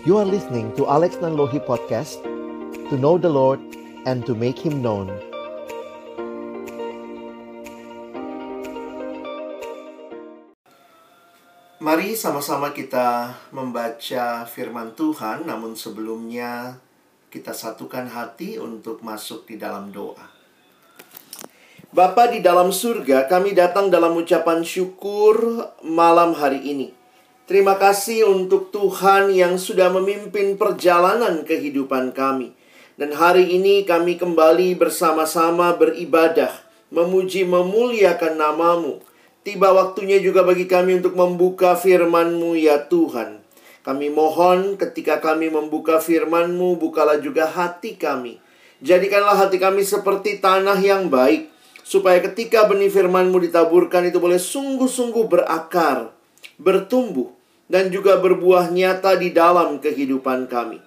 You are listening to Alex Nanlohi Podcast To know the Lord and to make Him known Mari sama-sama kita membaca firman Tuhan Namun sebelumnya kita satukan hati untuk masuk di dalam doa Bapa di dalam surga, kami datang dalam ucapan syukur malam hari ini. Terima kasih untuk Tuhan yang sudah memimpin perjalanan kehidupan kami. Dan hari ini kami kembali bersama-sama beribadah, memuji memuliakan namamu. Tiba waktunya juga bagi kami untuk membuka firman-Mu ya Tuhan. Kami mohon ketika kami membuka firman-Mu, bukalah juga hati kami. Jadikanlah hati kami seperti tanah yang baik, supaya ketika benih firman-Mu ditaburkan itu boleh sungguh-sungguh berakar, bertumbuh, dan juga berbuah nyata di dalam kehidupan kami.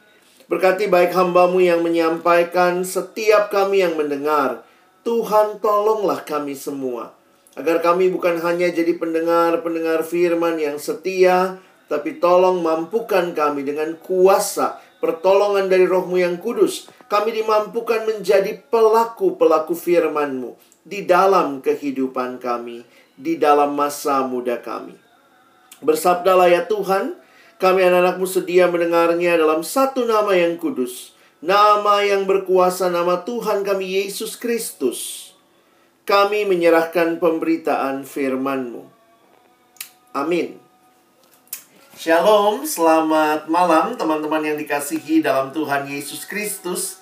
Berkati baik hambamu yang menyampaikan, setiap kami yang mendengar. Tuhan tolonglah kami semua. Agar kami bukan hanya jadi pendengar-pendengar firman yang setia, tapi tolong mampukan kami dengan kuasa pertolongan dari rohmu yang kudus. Kami dimampukan menjadi pelaku-pelaku firmanmu di dalam kehidupan kami, di dalam masa muda kami. Bersabdalah ya Tuhan, kami anak-anakmu sedia mendengarnya dalam satu nama yang kudus. Nama yang berkuasa, nama Tuhan kami Yesus Kristus. Kami menyerahkan pemberitaan firman-Mu. Amin. Shalom, selamat malam teman-teman yang dikasihi dalam Tuhan Yesus Kristus.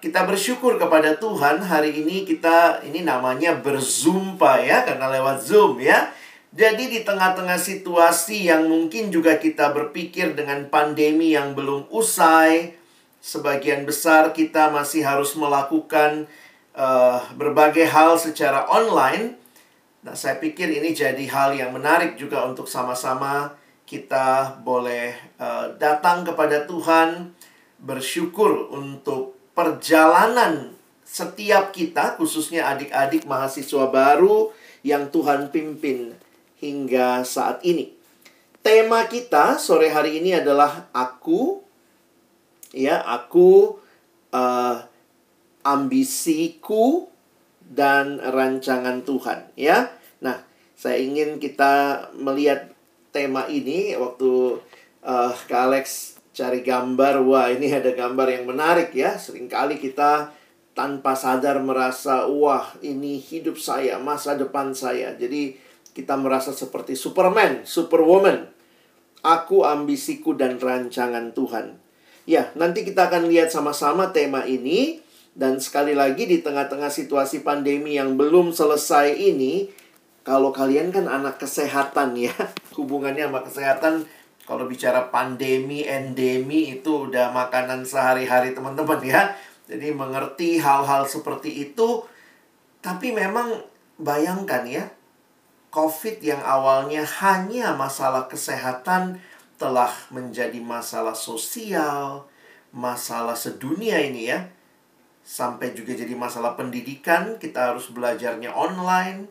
Kita bersyukur kepada Tuhan hari ini kita ini namanya berzumpa ya karena lewat Zoom ya. Jadi di tengah-tengah situasi yang mungkin juga kita berpikir dengan pandemi yang belum usai, sebagian besar kita masih harus melakukan uh, berbagai hal secara online. Nah, saya pikir ini jadi hal yang menarik juga untuk sama-sama kita boleh uh, datang kepada Tuhan, bersyukur untuk perjalanan setiap kita, khususnya adik-adik mahasiswa baru yang Tuhan pimpin hingga saat ini. Tema kita sore hari ini adalah aku ya, aku uh, ambisiku dan rancangan Tuhan ya. Nah, saya ingin kita melihat tema ini waktu uh, Kak Alex cari gambar, wah ini ada gambar yang menarik ya. Seringkali kita tanpa sadar merasa, wah ini hidup saya, masa depan saya. Jadi kita merasa seperti Superman, Superwoman. Aku, ambisiku, dan rancangan Tuhan. Ya, nanti kita akan lihat sama-sama tema ini. Dan sekali lagi di tengah-tengah situasi pandemi yang belum selesai ini, kalau kalian kan anak kesehatan ya, hubungannya sama kesehatan, kalau bicara pandemi, endemi itu udah makanan sehari-hari teman-teman ya. Jadi mengerti hal-hal seperti itu, tapi memang bayangkan ya, COVID yang awalnya hanya masalah kesehatan telah menjadi masalah sosial, masalah sedunia ini ya. Sampai juga jadi masalah pendidikan, kita harus belajarnya online.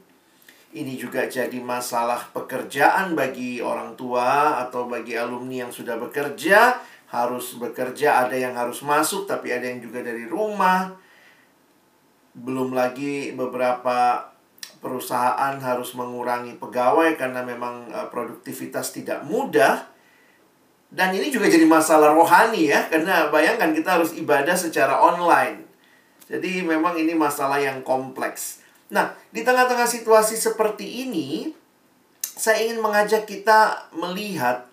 Ini juga jadi masalah pekerjaan bagi orang tua atau bagi alumni yang sudah bekerja, harus bekerja, ada yang harus masuk tapi ada yang juga dari rumah. Belum lagi beberapa perusahaan harus mengurangi pegawai karena memang uh, produktivitas tidak mudah. Dan ini juga jadi masalah rohani ya, karena bayangkan kita harus ibadah secara online. Jadi memang ini masalah yang kompleks. Nah, di tengah-tengah situasi seperti ini, saya ingin mengajak kita melihat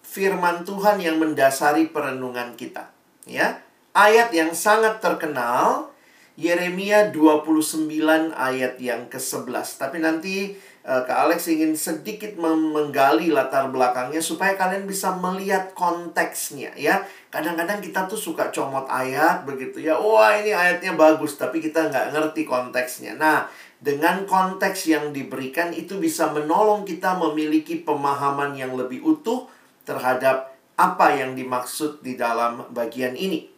firman Tuhan yang mendasari perenungan kita. Ya, ayat yang sangat terkenal Yeremia 29 ayat yang ke-11. Tapi nanti uh, Kak Alex ingin sedikit menggali latar belakangnya supaya kalian bisa melihat konteksnya ya. Kadang-kadang kita tuh suka comot ayat begitu ya. Wah ini ayatnya bagus tapi kita nggak ngerti konteksnya. Nah dengan konteks yang diberikan itu bisa menolong kita memiliki pemahaman yang lebih utuh terhadap apa yang dimaksud di dalam bagian ini.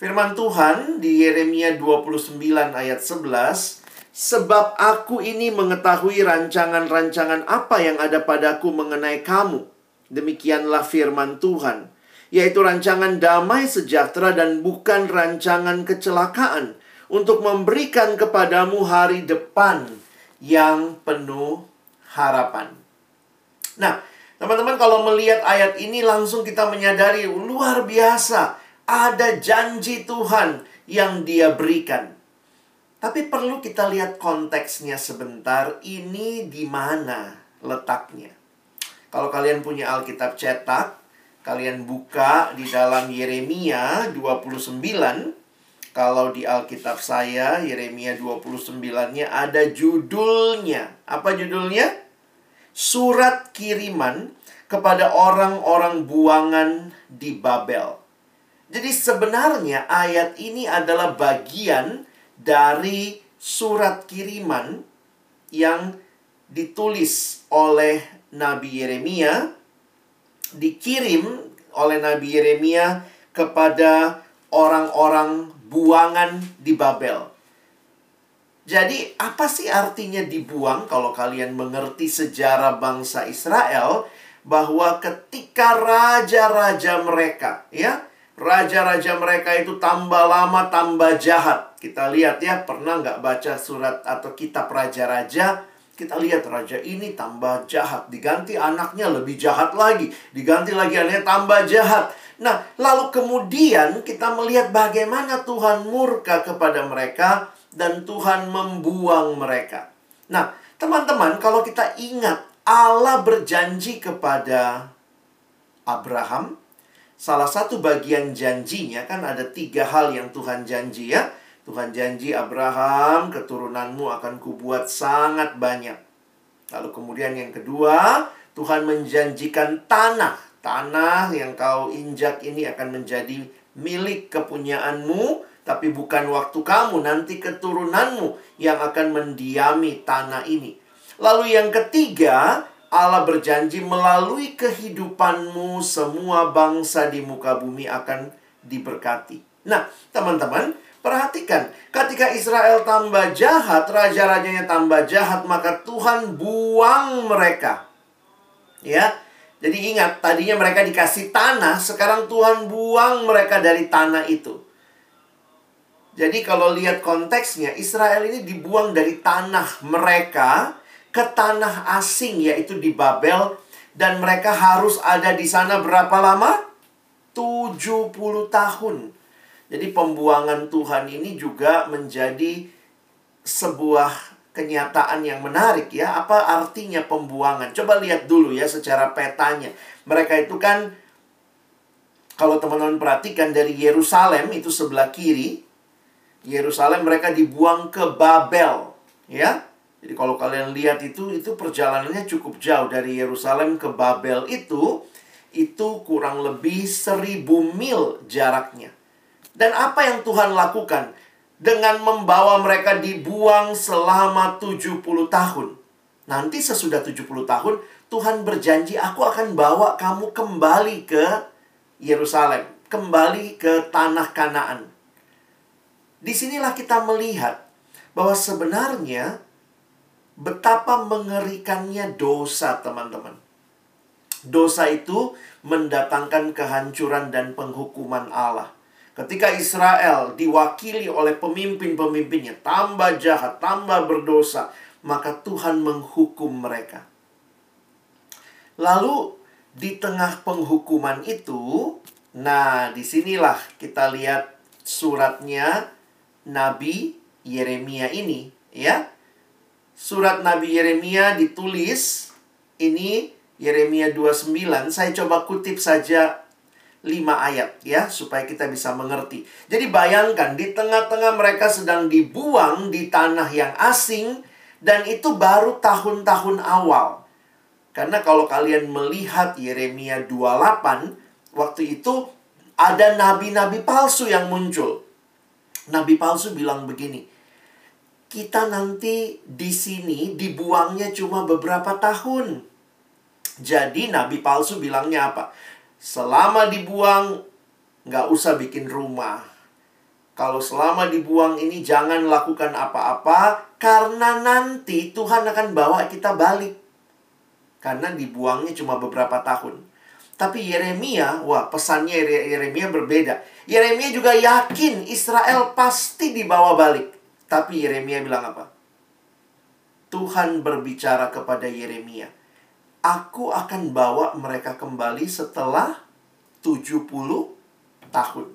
Firman Tuhan di Yeremia 29 ayat 11, Sebab aku ini mengetahui rancangan-rancangan apa yang ada padaku mengenai kamu. Demikianlah firman Tuhan. yaitu rancangan damai sejahtera dan bukan rancangan kecelakaan, untuk memberikan kepadamu hari depan yang penuh harapan. Nah, teman-teman, kalau melihat ayat ini, langsung kita menyadari luar biasa ada janji Tuhan yang Dia berikan. Tapi perlu kita lihat konteksnya sebentar. Ini di mana letaknya? Kalau kalian punya Alkitab cetak, kalian buka di dalam Yeremia 29. Kalau di Alkitab saya, Yeremia 29-nya ada judulnya. Apa judulnya? Surat kiriman kepada orang-orang buangan di Babel. Jadi sebenarnya ayat ini adalah bagian dari surat kiriman yang ditulis oleh Nabi Yeremia dikirim oleh Nabi Yeremia kepada orang-orang buangan di Babel. Jadi, apa sih artinya dibuang kalau kalian mengerti sejarah bangsa Israel bahwa ketika raja-raja mereka, ya, raja-raja mereka itu tambah lama tambah jahat. Kita lihat ya, pernah nggak baca surat atau kitab raja-raja? Kita lihat raja ini tambah jahat, diganti anaknya lebih jahat lagi, diganti lagi anaknya tambah jahat. Nah, lalu kemudian kita melihat bagaimana Tuhan murka kepada mereka dan Tuhan membuang mereka. Nah, teman-teman, kalau kita ingat Allah berjanji kepada Abraham, salah satu bagian janjinya kan ada tiga hal yang Tuhan janji ya. Tuhan janji Abraham, keturunanmu akan kubuat sangat banyak. Lalu kemudian yang kedua, Tuhan menjanjikan tanah. Tanah yang kau injak ini akan menjadi milik kepunyaanmu, tapi bukan waktu kamu, nanti keturunanmu yang akan mendiami tanah ini. Lalu yang ketiga, Allah berjanji melalui kehidupanmu semua bangsa di muka bumi akan diberkati. Nah, teman-teman, Perhatikan, ketika Israel tambah jahat, raja-rajanya tambah jahat, maka Tuhan buang mereka. Ya. Jadi ingat, tadinya mereka dikasih tanah, sekarang Tuhan buang mereka dari tanah itu. Jadi kalau lihat konteksnya, Israel ini dibuang dari tanah mereka ke tanah asing yaitu di Babel dan mereka harus ada di sana berapa lama? 70 tahun. Jadi pembuangan Tuhan ini juga menjadi sebuah kenyataan yang menarik ya. Apa artinya pembuangan? Coba lihat dulu ya secara petanya. Mereka itu kan kalau teman-teman perhatikan dari Yerusalem itu sebelah kiri, Yerusalem mereka dibuang ke Babel, ya. Jadi kalau kalian lihat itu itu perjalanannya cukup jauh dari Yerusalem ke Babel itu itu kurang lebih seribu mil jaraknya. Dan apa yang Tuhan lakukan? Dengan membawa mereka dibuang selama 70 tahun. Nanti sesudah 70 tahun, Tuhan berjanji, aku akan bawa kamu kembali ke Yerusalem. Kembali ke tanah kanaan. Di sinilah kita melihat bahwa sebenarnya betapa mengerikannya dosa teman-teman. Dosa itu mendatangkan kehancuran dan penghukuman Allah. Ketika Israel diwakili oleh pemimpin-pemimpinnya tambah jahat, tambah berdosa, maka Tuhan menghukum mereka. Lalu di tengah penghukuman itu, nah di sinilah kita lihat suratnya Nabi Yeremia ini, ya. Surat Nabi Yeremia ditulis ini Yeremia 29. Saya coba kutip saja lima ayat ya supaya kita bisa mengerti. Jadi bayangkan di tengah-tengah mereka sedang dibuang di tanah yang asing dan itu baru tahun-tahun awal. Karena kalau kalian melihat Yeremia 28 waktu itu ada nabi-nabi palsu yang muncul. Nabi palsu bilang begini, kita nanti di sini dibuangnya cuma beberapa tahun. Jadi nabi palsu bilangnya apa? Selama dibuang, nggak usah bikin rumah. Kalau selama dibuang ini jangan lakukan apa-apa, karena nanti Tuhan akan bawa kita balik. Karena dibuangnya cuma beberapa tahun. Tapi Yeremia, wah pesannya Yeremia berbeda. Yeremia juga yakin Israel pasti dibawa balik. Tapi Yeremia bilang apa? Tuhan berbicara kepada Yeremia. Aku akan bawa mereka kembali setelah 70 tahun.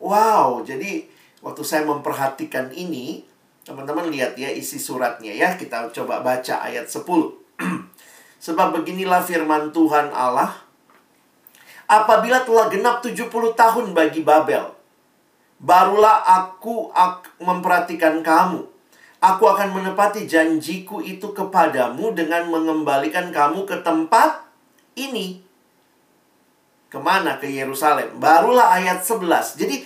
Wow, jadi waktu saya memperhatikan ini, teman-teman lihat ya isi suratnya ya. Kita coba baca ayat 10. Sebab beginilah firman Tuhan Allah. Apabila telah genap 70 tahun bagi Babel, barulah aku ak memperhatikan kamu. Aku akan menepati janjiku itu kepadamu dengan mengembalikan kamu ke tempat ini. Ke mana? Ke Yerusalem. Barulah ayat 11. Jadi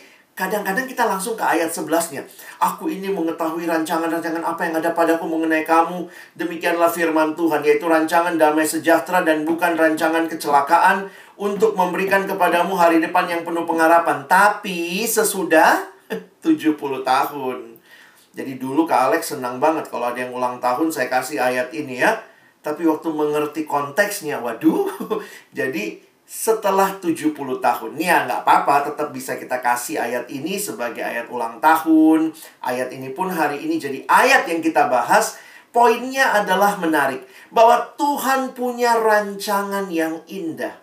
Kadang-kadang kita langsung ke ayat 11-nya. Aku ini mengetahui rancangan-rancangan apa yang ada padaku mengenai kamu. Demikianlah firman Tuhan, yaitu rancangan damai sejahtera dan bukan rancangan kecelakaan untuk memberikan kepadamu hari depan yang penuh pengharapan. Tapi sesudah 70 tahun. Jadi dulu Kak Alex senang banget kalau ada yang ulang tahun saya kasih ayat ini ya. Tapi waktu mengerti konteksnya, waduh. Jadi setelah 70 tahun. Ya, nggak apa-apa, tetap bisa kita kasih ayat ini sebagai ayat ulang tahun. Ayat ini pun hari ini jadi ayat yang kita bahas. Poinnya adalah menarik. Bahwa Tuhan punya rancangan yang indah.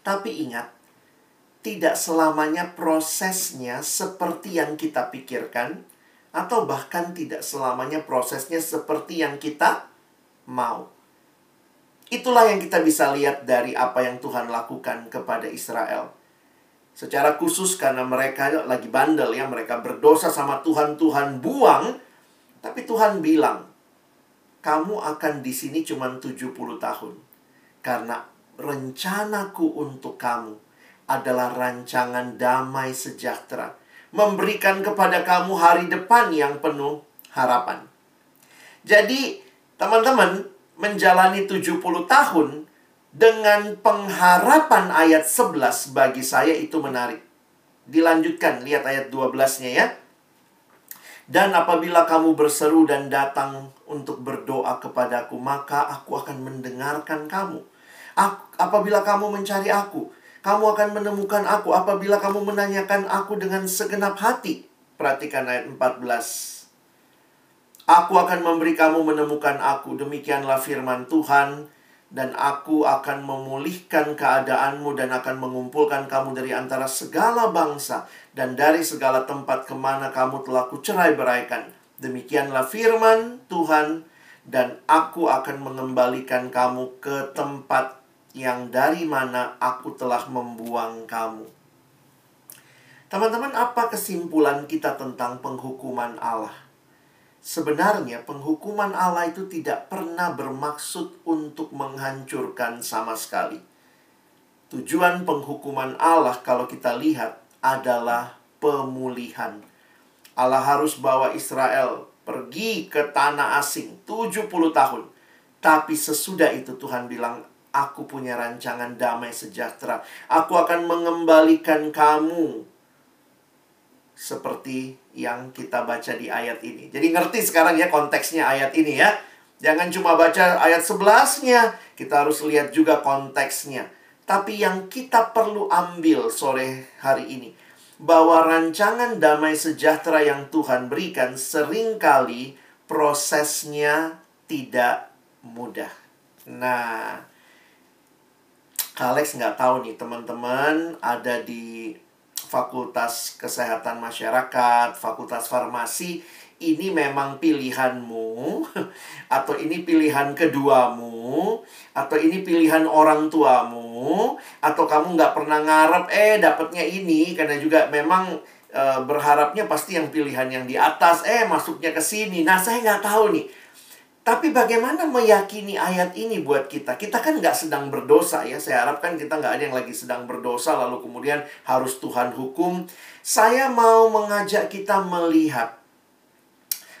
Tapi ingat, tidak selamanya prosesnya seperti yang kita pikirkan. Atau bahkan tidak selamanya prosesnya seperti yang kita mau. Itulah yang kita bisa lihat dari apa yang Tuhan lakukan kepada Israel. Secara khusus karena mereka lagi bandel ya, mereka berdosa sama Tuhan, Tuhan buang. Tapi Tuhan bilang, kamu akan di sini cuma 70 tahun. Karena rencanaku untuk kamu adalah rancangan damai sejahtera. Memberikan kepada kamu hari depan yang penuh harapan. Jadi, teman-teman, menjalani 70 tahun dengan pengharapan ayat 11 bagi saya itu menarik. Dilanjutkan, lihat ayat 12-nya ya. Dan apabila kamu berseru dan datang untuk berdoa kepadaku, maka aku akan mendengarkan kamu. Apabila kamu mencari aku, kamu akan menemukan aku. Apabila kamu menanyakan aku dengan segenap hati. Perhatikan ayat 14. Aku akan memberi kamu menemukan aku. Demikianlah firman Tuhan. Dan aku akan memulihkan keadaanmu dan akan mengumpulkan kamu dari antara segala bangsa dan dari segala tempat ke mana kamu telah kucerai beraikan. Demikianlah firman Tuhan dan aku akan mengembalikan kamu ke tempat yang dari mana aku telah membuang kamu. Teman-teman, apa kesimpulan kita tentang penghukuman Allah? Sebenarnya penghukuman Allah itu tidak pernah bermaksud untuk menghancurkan sama sekali. Tujuan penghukuman Allah kalau kita lihat adalah pemulihan. Allah harus bawa Israel pergi ke tanah asing 70 tahun. Tapi sesudah itu Tuhan bilang, aku punya rancangan damai sejahtera. Aku akan mengembalikan kamu seperti yang kita baca di ayat ini. Jadi ngerti sekarang ya konteksnya ayat ini ya. Jangan cuma baca ayat sebelasnya, kita harus lihat juga konteksnya. Tapi yang kita perlu ambil sore hari ini, bahwa rancangan damai sejahtera yang Tuhan berikan sering kali prosesnya tidak mudah. Nah, Alex nggak tahu nih teman-teman ada di Fakultas Kesehatan Masyarakat, Fakultas Farmasi, ini memang pilihanmu, atau ini pilihan keduamu, atau ini pilihan orang tuamu, atau kamu nggak pernah ngarep, eh dapatnya ini, karena juga memang e, berharapnya pasti yang pilihan yang di atas, eh masuknya ke sini. Nah, saya nggak tahu nih tapi bagaimana meyakini ayat ini buat kita? Kita kan nggak sedang berdosa ya. Saya harapkan kita nggak ada yang lagi sedang berdosa lalu kemudian harus Tuhan hukum. Saya mau mengajak kita melihat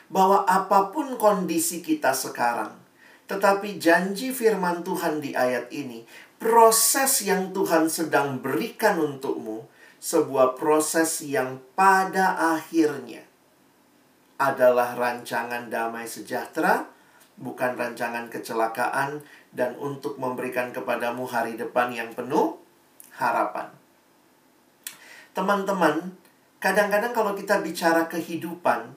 bahwa apa pun kondisi kita sekarang, tetapi janji firman Tuhan di ayat ini, proses yang Tuhan sedang berikan untukmu, sebuah proses yang pada akhirnya adalah rancangan damai sejahtera bukan rancangan kecelakaan, dan untuk memberikan kepadamu hari depan yang penuh harapan. Teman-teman, kadang-kadang kalau kita bicara kehidupan,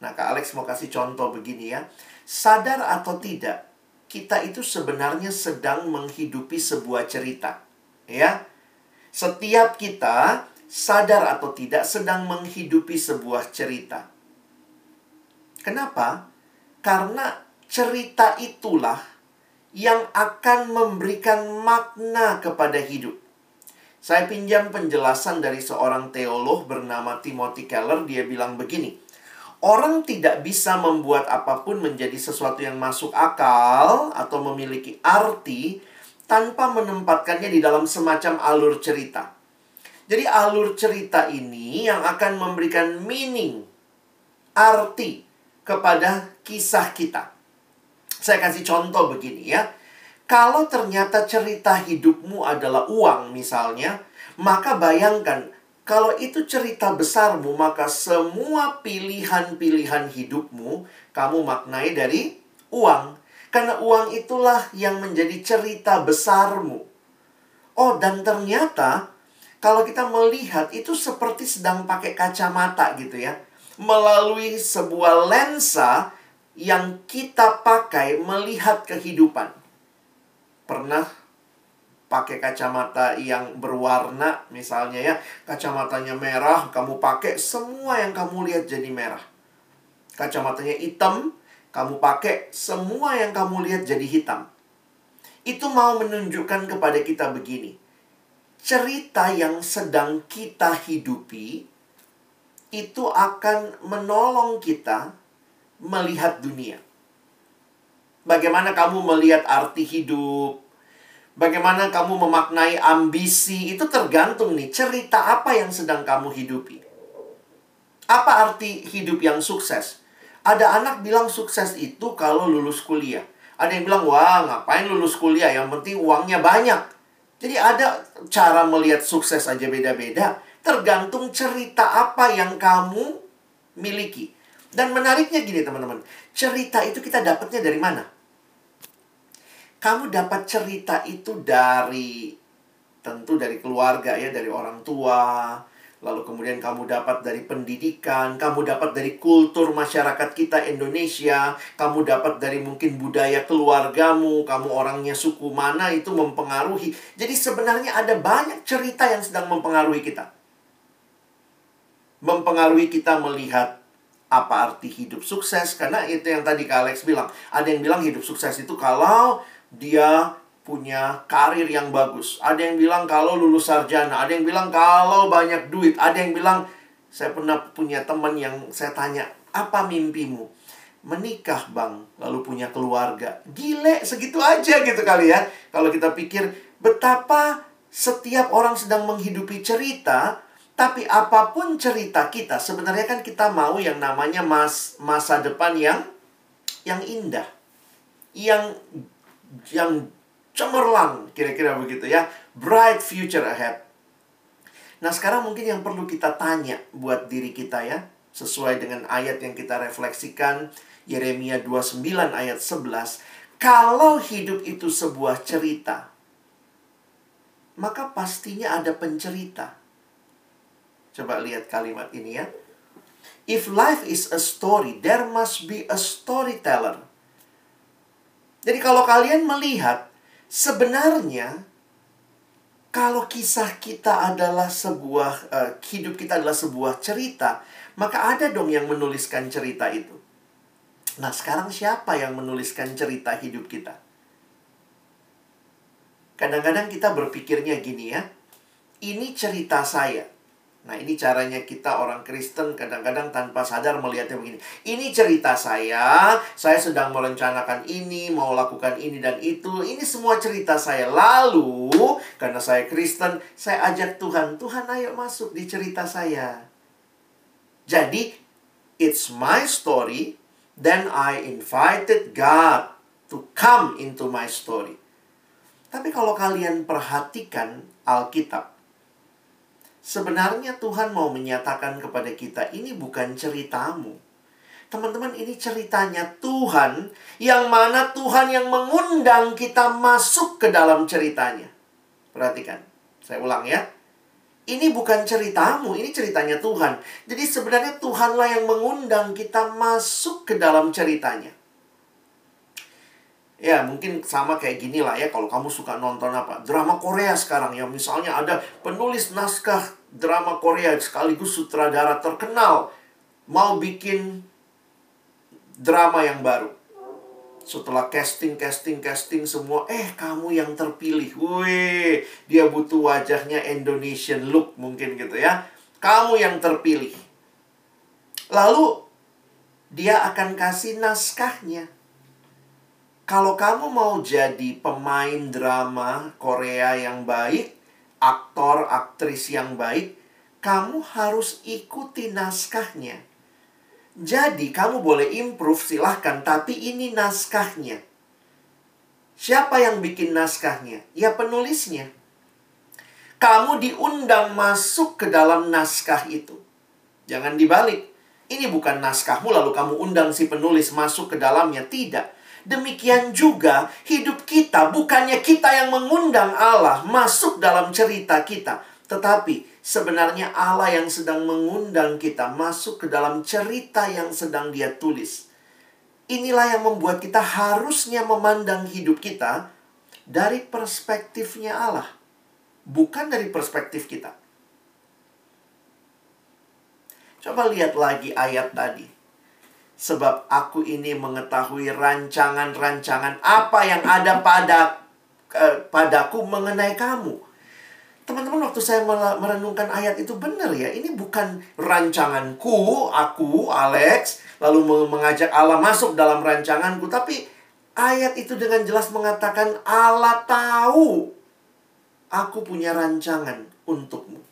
nah Kak Alex mau kasih contoh begini ya, sadar atau tidak, kita itu sebenarnya sedang menghidupi sebuah cerita. Ya, setiap kita sadar atau tidak sedang menghidupi sebuah cerita. Kenapa? Karena cerita itulah yang akan memberikan makna kepada hidup. Saya pinjam penjelasan dari seorang teolog bernama Timothy Keller. Dia bilang begini, Orang tidak bisa membuat apa pun menjadi sesuatu yang masuk akal atau memiliki arti tanpa menempatkannya di dalam semacam alur cerita. Jadi alur cerita ini yang akan memberikan meaning, arti kepada kisah kita. Saya kasih contoh begini ya. Kalau ternyata cerita hidupmu adalah uang misalnya, maka bayangkan kalau itu cerita besarmu, maka semua pilihan-pilihan hidupmu kamu maknai dari uang. Karena uang itulah yang menjadi cerita besarmu. Oh, dan ternyata kalau kita melihat itu seperti sedang pakai kacamata gitu ya. Melalui sebuah lensa yang kita pakai melihat kehidupan. Pernah pakai kacamata yang berwarna misalnya ya kacamatanya merah kamu pakai semua yang kamu lihat jadi merah. Kacamatanya hitam kamu pakai semua yang kamu lihat jadi hitam. Itu mau menunjukkan kepada kita begini. Cerita yang sedang kita hidupi itu akan menolong kita melihat dunia Bagaimana kamu melihat arti hidup? Bagaimana kamu memaknai ambisi? Itu tergantung nih, cerita apa yang sedang kamu hidupi. Apa arti hidup yang sukses? Ada anak bilang sukses itu kalau lulus kuliah. Ada yang bilang, wah ngapain lulus kuliah? Yang penting uangnya banyak. Jadi ada cara melihat sukses aja beda-beda. Tergantung cerita apa yang kamu miliki. Dan menariknya gini teman-teman, cerita itu kita dapatnya dari mana? Kamu dapat cerita itu dari tentu dari keluarga ya, dari orang tua, lalu kemudian kamu dapat dari pendidikan, kamu dapat dari kultur masyarakat kita Indonesia, kamu dapat dari mungkin budaya keluargamu, kamu orangnya suku mana itu mempengaruhi. Jadi sebenarnya ada banyak cerita yang sedang mempengaruhi kita. Mempengaruhi kita melihat apa arti hidup sukses? Karena itu yang tadi Kak Alex bilang. Ada yang bilang hidup sukses itu kalau dia punya karir yang bagus. Ada yang bilang kalau lulus sarjana. Ada yang bilang kalau banyak duit. Ada yang bilang saya pernah punya teman yang saya tanya apa mimpimu menikah bang lalu punya keluarga. Gile segitu aja gitu kali ya. Kalau kita pikir betapa setiap orang sedang menghidupi cerita tapi apa pun cerita kita, sebenarnya kan kita mau yang namanya mas, masa depan yang yang indah. Yang yang cemerlang, kira-kira begitu ya. Bright future ahead. Nah, sekarang mungkin yang perlu kita tanya buat diri kita ya, sesuai dengan ayat yang kita refleksikan Yeremia 29 ayat 11, kalau hidup itu sebuah cerita, maka pastinya ada pencerita. Coba lihat kalimat ini ya. If life is a story, there must be a storyteller. Jadi kalau kalian melihat sebenarnya kalau kisah kita adalah sebuah uh, hidup kita adalah sebuah cerita, maka ada dong yang menuliskan cerita itu. Nah, sekarang siapa yang menuliskan cerita hidup kita? Kadang-kadang kita berpikirnya gini ya. Ini cerita saya. Nah, ini caranya kita orang Kristen kadang-kadang tanpa sadar melihatnya begini. Ini cerita saya, saya sedang merencanakan ini, mau lakukan ini dan itu. Ini semua cerita saya. Lalu, karena saya Kristen, saya ajak Tuhan, Tuhan ayo masuk di cerita saya. Jadi, it's my story, then I invited God to come into my story. Tapi kalau kalian perhatikan Alkitab, Sebenarnya Tuhan mau menyatakan kepada kita ini bukan ceritamu. Teman-teman, ini ceritanya Tuhan yang mana Tuhan yang mengundang kita masuk ke dalam ceritanya. Perhatikan, saya ulang ya. Ini bukan ceritamu, ini ceritanya Tuhan. Jadi sebenarnya Tuhanlah yang mengundang kita masuk ke dalam ceritanya. Ya, mungkin sama kayak gini lah ya kalau kamu suka nonton apa? Drama Korea sekarang ya. Misalnya ada penulis naskah drama Korea sekaligus sutradara terkenal mau bikin drama yang baru. Setelah casting, casting, casting semua, eh kamu yang terpilih. Wih, dia butuh wajahnya Indonesian look mungkin gitu ya. Kamu yang terpilih. Lalu dia akan kasih naskahnya kalau kamu mau jadi pemain drama Korea yang baik, aktor, aktris yang baik, kamu harus ikuti naskahnya. Jadi, kamu boleh improve, silahkan, tapi ini naskahnya. Siapa yang bikin naskahnya? Ya penulisnya. Kamu diundang masuk ke dalam naskah itu. Jangan dibalik. Ini bukan naskahmu lalu kamu undang si penulis masuk ke dalamnya. Tidak Demikian juga hidup kita bukannya kita yang mengundang Allah masuk dalam cerita kita, tetapi sebenarnya Allah yang sedang mengundang kita masuk ke dalam cerita yang sedang Dia tulis. Inilah yang membuat kita harusnya memandang hidup kita dari perspektifnya Allah, bukan dari perspektif kita. Coba lihat lagi ayat tadi sebab aku ini mengetahui rancangan-rancangan apa yang ada pada eh, padaku mengenai kamu. Teman-teman waktu saya merenungkan ayat itu benar ya, ini bukan rancanganku, aku Alex lalu mengajak Allah masuk dalam rancanganku, tapi ayat itu dengan jelas mengatakan Allah tahu aku punya rancangan untukmu.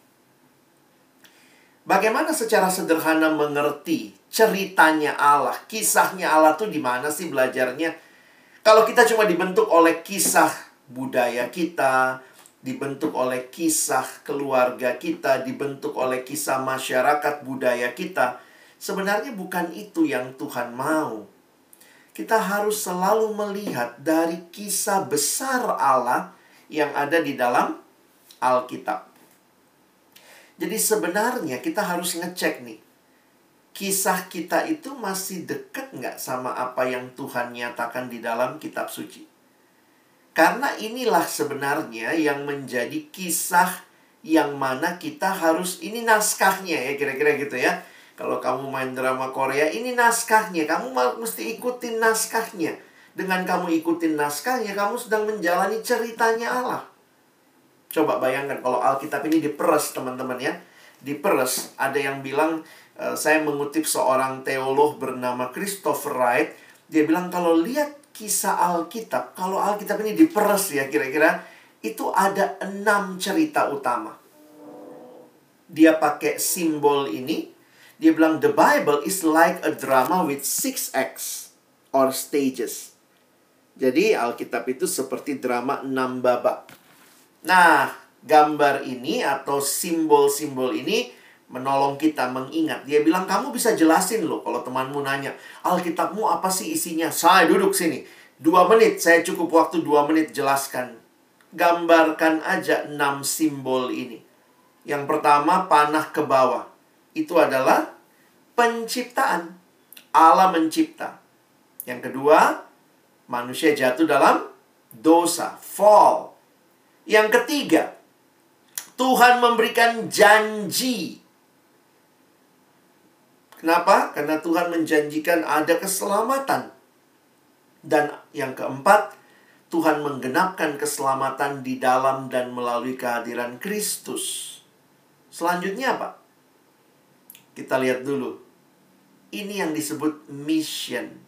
Bagaimana secara sederhana mengerti ceritanya Allah, kisahnya Allah tuh di mana sih belajarnya? Kalau kita cuma dibentuk oleh kisah budaya kita, dibentuk oleh kisah keluarga kita, dibentuk oleh kisah masyarakat budaya kita, sebenarnya bukan itu yang Tuhan mau. Kita harus selalu melihat dari kisah besar Allah yang ada di dalam Alkitab. Jadi sebenarnya kita harus ngecek nih kisah kita itu masih dekat nggak sama apa yang Tuhan nyatakan di dalam kitab suci? Karena inilah sebenarnya yang menjadi kisah yang mana kita harus, ini naskahnya ya kira-kira gitu ya. Kalau kamu main drama Korea, ini naskahnya. Kamu mesti ikutin naskahnya. Dengan kamu ikutin naskahnya, kamu sedang menjalani ceritanya Allah. Coba bayangkan kalau Alkitab ini diperes teman-teman ya. Diperes, ada yang bilang Eh, saya mengutip seorang teolog bernama Christopher Wright. Dia bilang kalau lihat kisah Alkitab, kalau Alkitab ini diperes ya kira-kira, itu ada enam cerita utama. Dia pakai simbol ini. Dia bilang the Bible is like a drama with six acts or stages. Jadi Alkitab itu seperti drama enam babak. Nah, gambar ini atau simbol-simbol ini menolong kita mengingat. Dia bilang, kamu bisa jelasin loh kalau temanmu nanya, Alkitabmu apa sih isinya? Saya duduk sini. Dua menit, saya cukup waktu dua menit jelaskan. Gambarkan aja enam simbol ini. Yang pertama, panah ke bawah. Itu adalah penciptaan. Allah mencipta. Yang kedua, manusia jatuh dalam dosa, fall. Yang ketiga, Tuhan memberikan janji Kenapa? Karena Tuhan menjanjikan ada keselamatan. Dan yang keempat, Tuhan menggenapkan keselamatan di dalam dan melalui kehadiran Kristus. Selanjutnya apa? Kita lihat dulu. Ini yang disebut mission.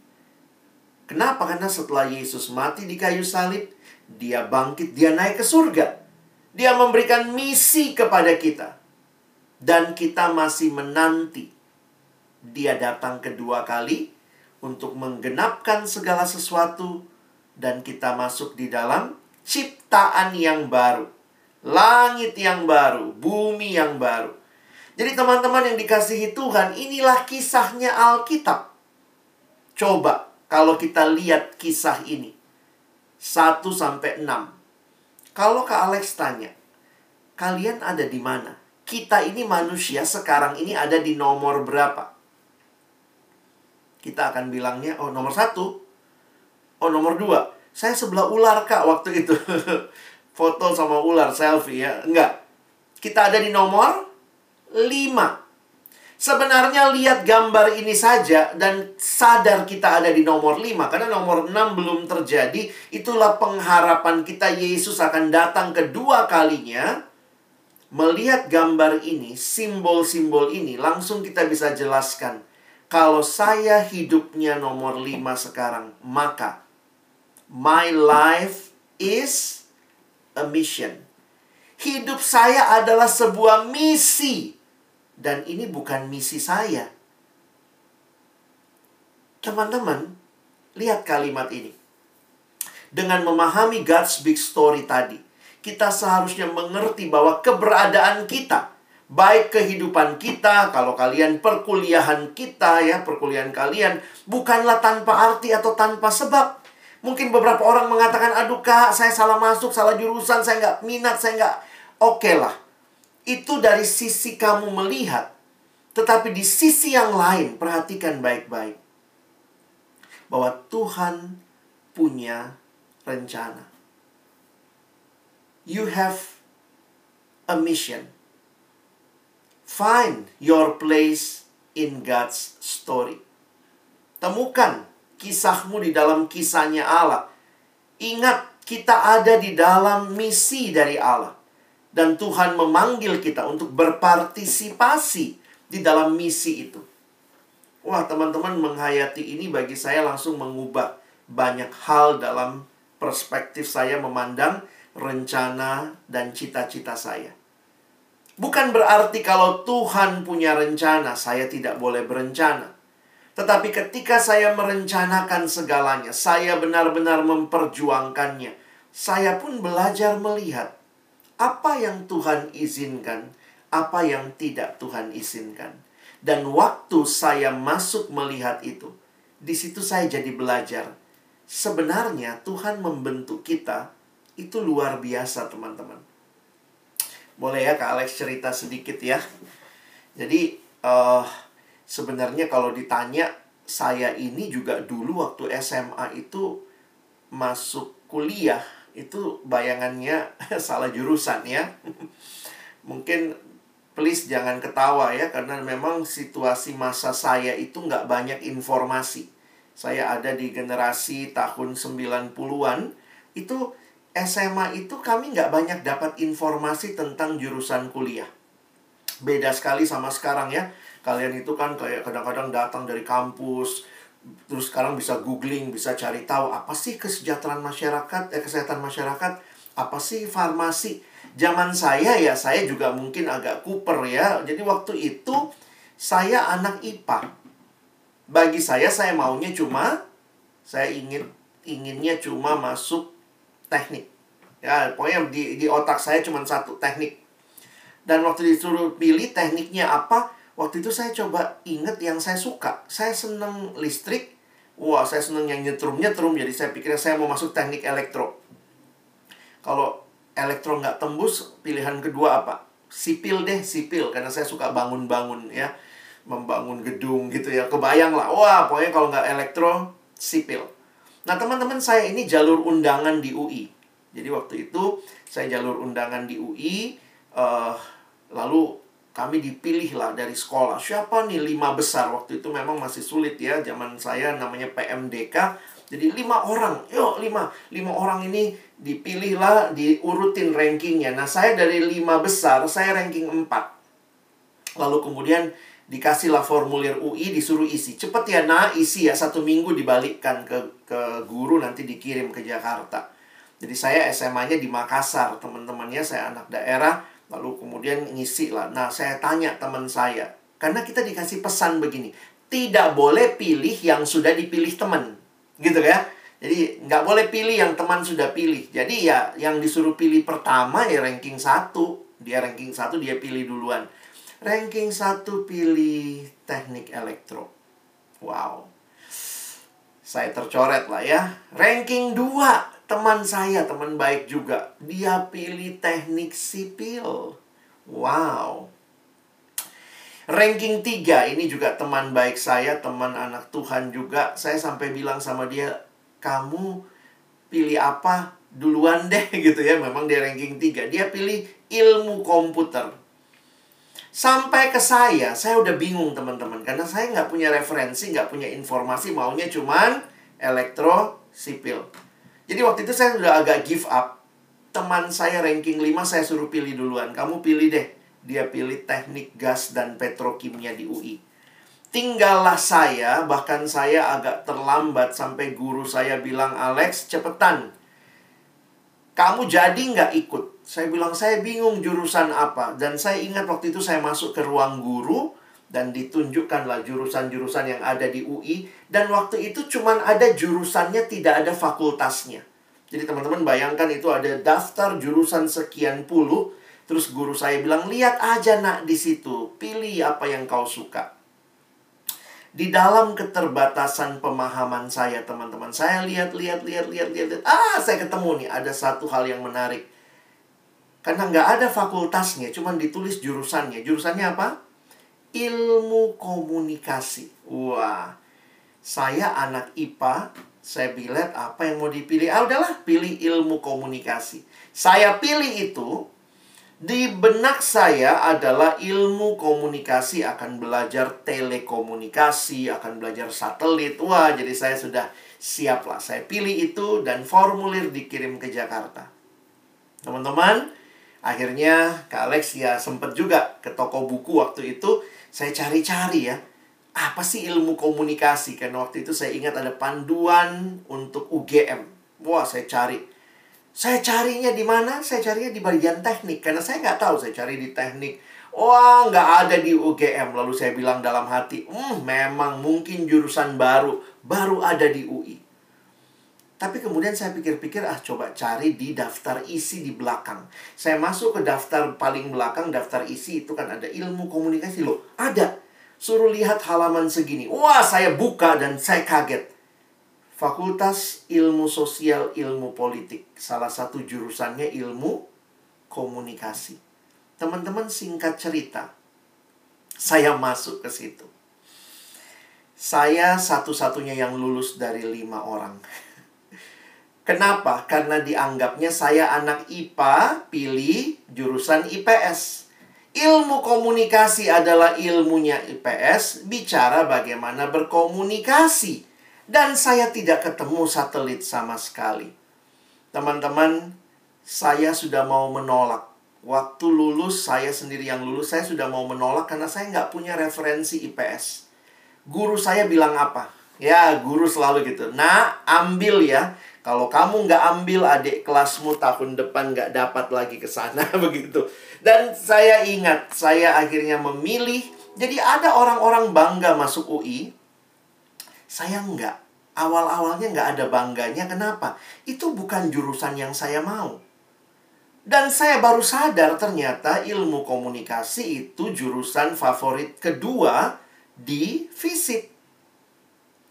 Kenapa? Karena setelah Yesus mati di kayu salib, dia bangkit, dia naik ke surga. Dia memberikan misi kepada kita. Dan kita masih menanti dia datang kedua kali untuk menggenapkan segala sesuatu dan kita masuk di dalam ciptaan yang baru. Langit yang baru, bumi yang baru. Jadi teman-teman yang dikasihi Tuhan, inilah kisahnya Alkitab. Coba kalau kita lihat kisah ini. 1 sampai 6. Kalau Kak Alex tanya, kalian ada di mana? Kita ini manusia sekarang ini ada di nomor berapa? Kita akan bilangnya, oh nomor satu. Oh nomor dua. Saya sebelah ular kak waktu itu. Foto sama ular, selfie ya. Enggak. Kita ada di nomor lima. Sebenarnya lihat gambar ini saja dan sadar kita ada di nomor 5 karena nomor 6 belum terjadi. Itulah pengharapan kita Yesus akan datang kedua kalinya. Melihat gambar ini, simbol-simbol ini, langsung kita bisa jelaskan. Kalau saya hidupnya nomor 5 sekarang, maka my life is a mission. Hidup saya adalah sebuah misi dan ini bukan misi saya. Teman-teman, lihat kalimat ini. Dengan memahami God's big story tadi, kita seharusnya mengerti bahwa keberadaan kita, baik kehidupan kita, kalau kalian perkuliahan kita ya, perkuliahan kalian bukanlah tanpa arti atau tanpa sebab. Mungkin beberapa orang mengatakan, aduh kak, saya salah masuk, salah jurusan, saya nggak minat, saya nggak... Oke okay lah, itu dari sisi kamu melihat. Tetapi di sisi yang lain, perhatikan baik-baik. Bahwa Tuhan punya rencana. You have a mission. Find your place in God's story. Temukan kisahmu di dalam kisahnya Allah. Ingat, kita ada di dalam misi dari Allah dan Tuhan memanggil kita untuk berpartisipasi di dalam misi itu. Wah, teman-teman menghayati ini bagi saya langsung mengubah banyak hal dalam perspektif saya memandang rencana dan cita-cita saya. Bukan berarti kalau Tuhan punya rencana, saya tidak boleh berencana. Tetapi ketika saya merencanakan segalanya, saya benar-benar memperjuangkannya. Saya pun belajar melihat apa yang Tuhan izinkan, apa yang tidak Tuhan izinkan. Dan waktu saya masuk melihat itu, di situ saya jadi belajar. Sebenarnya Tuhan membentuk kita itu luar biasa, teman-teman. Boleh ya Kak Alex cerita sedikit ya. Jadi uh, sebenarnya kalau ditanya saya ini juga dulu waktu SMA itu masuk kuliah itu bayangannya salah jurusan ya. Mungkin please jangan ketawa ya karena memang situasi masa saya itu nggak banyak informasi. Saya ada di generasi tahun 90-an itu SMA itu kami nggak banyak dapat informasi tentang jurusan kuliah. Beda sekali sama sekarang ya. Kalian itu kan kayak kadang-kadang datang dari kampus, terus sekarang bisa googling, bisa cari tahu apa sih kesejahteraan masyarakat, eh, kesehatan masyarakat, apa sih farmasi. Zaman saya ya, saya juga mungkin agak kuper ya. Jadi waktu itu saya anak IPA. Bagi saya saya maunya cuma saya ingin inginnya cuma masuk teknik. Ya, pokoknya di di otak saya cuma satu teknik. Dan waktu disuruh pilih tekniknya apa, Waktu itu saya coba inget yang saya suka. Saya seneng listrik. Wah, saya seneng yang nyetrum-nyetrum. Jadi saya pikir saya mau masuk teknik elektro. Kalau elektro nggak tembus, pilihan kedua apa? Sipil deh, sipil. Karena saya suka bangun-bangun ya. Membangun gedung gitu ya. Kebayang lah. Wah, pokoknya kalau nggak elektro, sipil. Nah, teman-teman saya ini jalur undangan di UI. Jadi waktu itu saya jalur undangan di UI. Uh, eh, lalu kami dipilih lah dari sekolah. Siapa nih lima besar? Waktu itu memang masih sulit ya. Zaman saya namanya PMDK. Jadi lima orang. Yuk lima. Lima orang ini dipilih lah, diurutin rankingnya. Nah saya dari lima besar, saya ranking empat. Lalu kemudian dikasihlah formulir UI disuruh isi. Cepet ya nah isi ya. Satu minggu dibalikkan ke, ke guru nanti dikirim ke Jakarta. Jadi saya SMA-nya di Makassar. Teman-temannya saya anak daerah Lalu kemudian ngisi lah. Nah, saya tanya teman saya. Karena kita dikasih pesan begini. Tidak boleh pilih yang sudah dipilih teman. Gitu ya. Jadi nggak boleh pilih yang teman sudah pilih. Jadi ya yang disuruh pilih pertama ya ranking satu. Dia ranking satu dia pilih duluan. Ranking satu pilih teknik elektro. Wow. Saya tercoret lah ya. Ranking 2, teman saya, teman baik juga. Dia pilih teknik sipil. Wow. Ranking 3, ini juga teman baik saya, teman anak Tuhan juga. Saya sampai bilang sama dia, kamu pilih apa duluan deh gitu ya. Memang dia ranking 3. Dia pilih ilmu komputer. Sampai ke saya, saya udah bingung teman-teman. Karena saya nggak punya referensi, nggak punya informasi. Maunya cuman elektro sipil. Jadi waktu itu saya udah agak give up. Teman saya ranking 5 saya suruh pilih duluan. Kamu pilih deh. Dia pilih teknik gas dan petrokimia di UI. Tinggallah saya, bahkan saya agak terlambat sampai guru saya bilang, Alex, cepetan. Kamu jadi nggak ikut? Saya bilang, saya bingung jurusan apa. Dan saya ingat waktu itu saya masuk ke ruang guru, dan ditunjukkanlah jurusan-jurusan yang ada di UI. Dan waktu itu cuman ada jurusannya, tidak ada fakultasnya. Jadi teman-teman bayangkan itu ada daftar jurusan sekian puluh. Terus guru saya bilang, lihat aja nak di situ, pilih apa yang kau suka. Di dalam keterbatasan pemahaman saya, teman-teman, saya lihat, lihat, lihat, lihat, lihat, lihat. Ah, saya ketemu nih, ada satu hal yang menarik. Karena nggak ada fakultasnya, cuma ditulis jurusannya. Jurusannya apa? Ilmu komunikasi. Wah, saya anak IPA, saya bilang apa yang mau dipilih? Ah udahlah, pilih ilmu komunikasi. Saya pilih itu, di benak saya adalah ilmu komunikasi akan belajar telekomunikasi, akan belajar satelit. Wah, jadi saya sudah siap lah. Saya pilih itu dan formulir dikirim ke Jakarta. Teman-teman, Akhirnya Kak Alex ya sempet juga ke toko buku waktu itu saya cari-cari ya. Apa sih ilmu komunikasi? Karena waktu itu saya ingat ada panduan untuk UGM. Wah, saya cari. Saya carinya di mana? Saya carinya di bagian teknik. Karena saya nggak tahu saya cari di teknik. Wah, nggak ada di UGM. Lalu saya bilang dalam hati, hmm, memang mungkin jurusan baru. Baru ada di UI. Tapi kemudian saya pikir-pikir, ah coba cari di daftar isi di belakang. Saya masuk ke daftar paling belakang, daftar isi itu kan ada ilmu komunikasi. Loh, ada. Suruh lihat halaman segini. Wah, saya buka dan saya kaget. Fakultas Ilmu Sosial Ilmu Politik. Salah satu jurusannya ilmu komunikasi. Teman-teman singkat cerita. Saya masuk ke situ. Saya satu-satunya yang lulus dari lima orang. Kenapa? Karena dianggapnya saya anak IPA, pilih jurusan IPS. Ilmu komunikasi adalah ilmunya IPS, bicara bagaimana berkomunikasi. Dan saya tidak ketemu satelit sama sekali. Teman-teman, saya sudah mau menolak. Waktu lulus, saya sendiri yang lulus, saya sudah mau menolak karena saya nggak punya referensi IPS. Guru saya bilang apa? Ya, guru selalu gitu. Nah, ambil ya kalau kamu nggak ambil adik kelasmu tahun depan nggak dapat lagi ke sana begitu. Dan saya ingat, saya akhirnya memilih. Jadi ada orang-orang bangga masuk UI. Saya nggak. Awal-awalnya nggak ada bangganya. Kenapa? Itu bukan jurusan yang saya mau. Dan saya baru sadar ternyata ilmu komunikasi itu jurusan favorit kedua di fisik.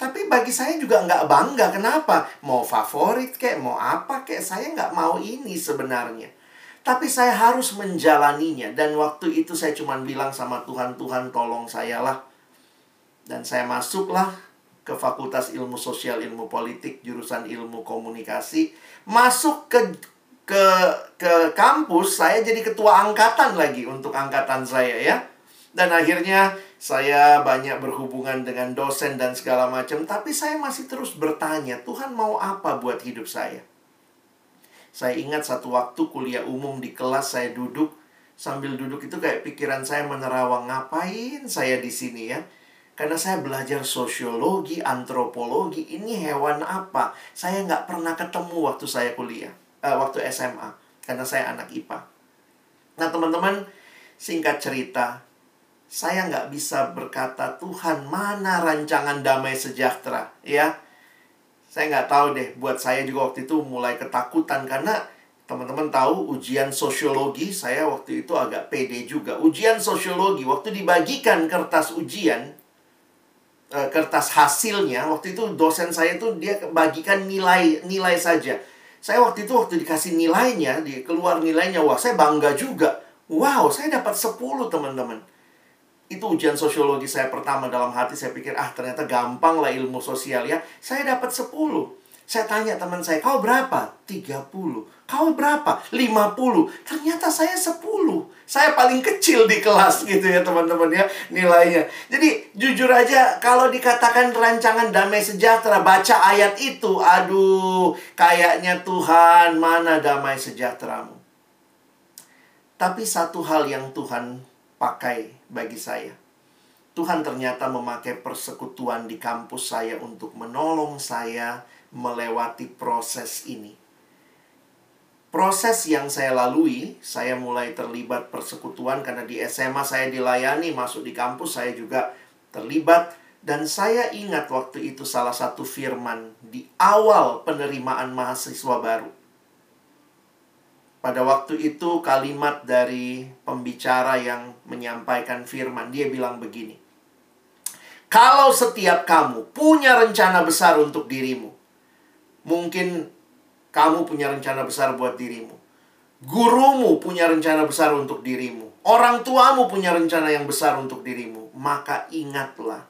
Tapi bagi saya juga nggak bangga. Kenapa? Mau favorit kek, mau apa kek. Saya nggak mau ini sebenarnya. Tapi saya harus menjalaninya. Dan waktu itu saya cuma bilang sama Tuhan, Tuhan tolong saya lah. Dan saya masuklah ke Fakultas Ilmu Sosial Ilmu Politik, jurusan Ilmu Komunikasi. Masuk ke ke ke kampus, saya jadi ketua angkatan lagi untuk angkatan saya ya. Dan akhirnya saya banyak berhubungan dengan dosen dan segala macam, tapi saya masih terus bertanya, Tuhan mau apa buat hidup saya? Saya ingat satu waktu kuliah umum di kelas saya duduk, sambil duduk itu kayak pikiran saya menerawang, ngapain saya di sini ya? Karena saya belajar sosiologi, antropologi, ini hewan apa? Saya nggak pernah ketemu waktu saya kuliah, uh, waktu SMA, karena saya anak IPA. Nah teman-teman, singkat cerita, saya nggak bisa berkata Tuhan mana rancangan damai sejahtera ya saya nggak tahu deh buat saya juga waktu itu mulai ketakutan karena teman-teman tahu ujian sosiologi saya waktu itu agak pede juga ujian sosiologi waktu dibagikan kertas ujian uh, kertas hasilnya, waktu itu dosen saya tuh dia bagikan nilai nilai saja. Saya waktu itu waktu dikasih nilainya, di keluar nilainya, wah saya bangga juga. Wow, saya dapat 10 teman-teman. Itu ujian sosiologi saya pertama dalam hati saya pikir ah ternyata gampang lah ilmu sosial ya. Saya dapat 10. Saya tanya teman saya, kau berapa? 30. Kau berapa? 50. Ternyata saya 10. Saya paling kecil di kelas gitu ya teman-teman ya nilainya. Jadi jujur aja kalau dikatakan rancangan damai sejahtera, baca ayat itu, aduh kayaknya Tuhan mana damai sejahteramu. Tapi satu hal yang Tuhan pakai bagi saya. Tuhan ternyata memakai persekutuan di kampus saya untuk menolong saya melewati proses ini. Proses yang saya lalui, saya mulai terlibat persekutuan karena di SMA saya dilayani, masuk di kampus saya juga terlibat dan saya ingat waktu itu salah satu firman di awal penerimaan mahasiswa baru. Pada waktu itu kalimat dari pembicara yang menyampaikan firman, dia bilang begini. Kalau setiap kamu punya rencana besar untuk dirimu, Mungkin kamu punya rencana besar buat dirimu. Gurumu punya rencana besar untuk dirimu. Orang tuamu punya rencana yang besar untuk dirimu. Maka ingatlah,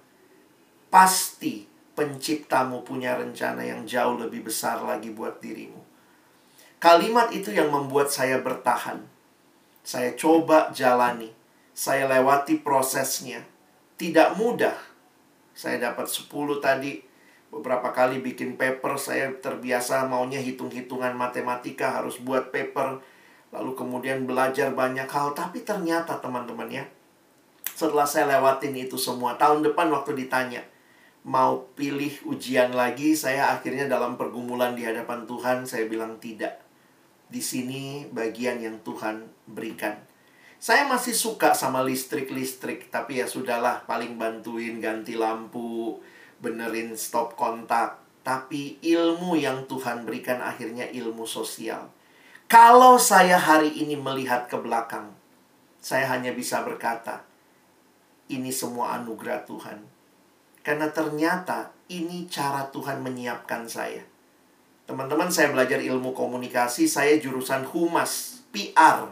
pasti penciptamu punya rencana yang jauh lebih besar lagi buat dirimu. Kalimat itu yang membuat saya bertahan. Saya coba jalani. Saya lewati prosesnya. Tidak mudah. Saya dapat 10 tadi beberapa kali bikin paper saya terbiasa maunya hitung-hitungan matematika harus buat paper lalu kemudian belajar banyak hal tapi ternyata teman-teman ya setelah saya lewatin itu semua tahun depan waktu ditanya mau pilih ujian lagi saya akhirnya dalam pergumulan di hadapan Tuhan saya bilang tidak di sini bagian yang Tuhan berikan saya masih suka sama listrik-listrik tapi ya sudahlah paling bantuin ganti lampu benerin stop kontak. Tapi ilmu yang Tuhan berikan akhirnya ilmu sosial. Kalau saya hari ini melihat ke belakang, saya hanya bisa berkata, ini semua anugerah Tuhan. Karena ternyata ini cara Tuhan menyiapkan saya. Teman-teman, saya belajar ilmu komunikasi, saya jurusan humas, PR.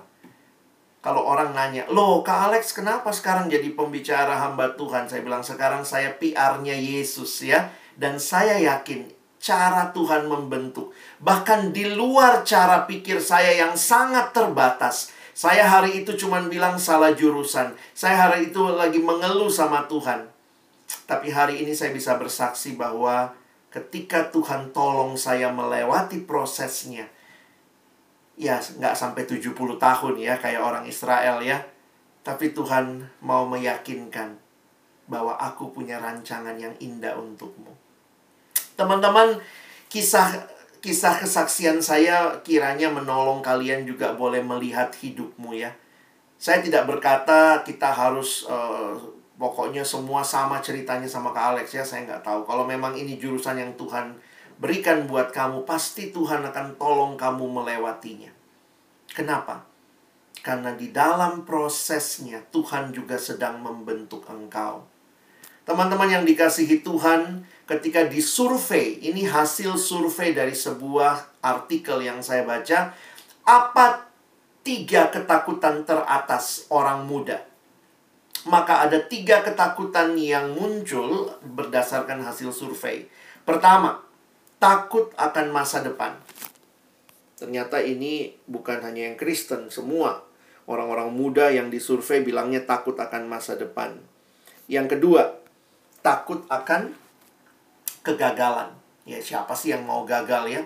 Kalau orang nanya, loh Kak Alex kenapa sekarang jadi pembicara hamba Tuhan? Saya bilang sekarang saya PR-nya Yesus ya. Dan saya yakin cara Tuhan membentuk. Bahkan di luar cara pikir saya yang sangat terbatas. Saya hari itu cuma bilang salah jurusan. Saya hari itu lagi mengeluh sama Tuhan. Tapi hari ini saya bisa bersaksi bahwa ketika Tuhan tolong saya melewati prosesnya, ya nggak sampai 70 tahun ya kayak orang Israel ya. Tapi Tuhan mau meyakinkan bahwa aku punya rancangan yang indah untukmu. Teman-teman, kisah kisah kesaksian saya kiranya menolong kalian juga boleh melihat hidupmu ya. Saya tidak berkata kita harus uh, pokoknya semua sama ceritanya sama Kak Alex ya, saya nggak tahu. Kalau memang ini jurusan yang Tuhan berikan buat kamu, pasti Tuhan akan tolong kamu melewatinya. Kenapa? Karena di dalam prosesnya Tuhan juga sedang membentuk engkau. Teman-teman yang dikasihi Tuhan, ketika disurvei, ini hasil survei dari sebuah artikel yang saya baca, apa tiga ketakutan teratas orang muda? Maka ada tiga ketakutan yang muncul berdasarkan hasil survei. Pertama, takut akan masa depan. Ternyata ini bukan hanya yang Kristen, semua orang-orang muda yang disurvei bilangnya takut akan masa depan. Yang kedua, takut akan kegagalan. Ya, siapa sih yang mau gagal ya?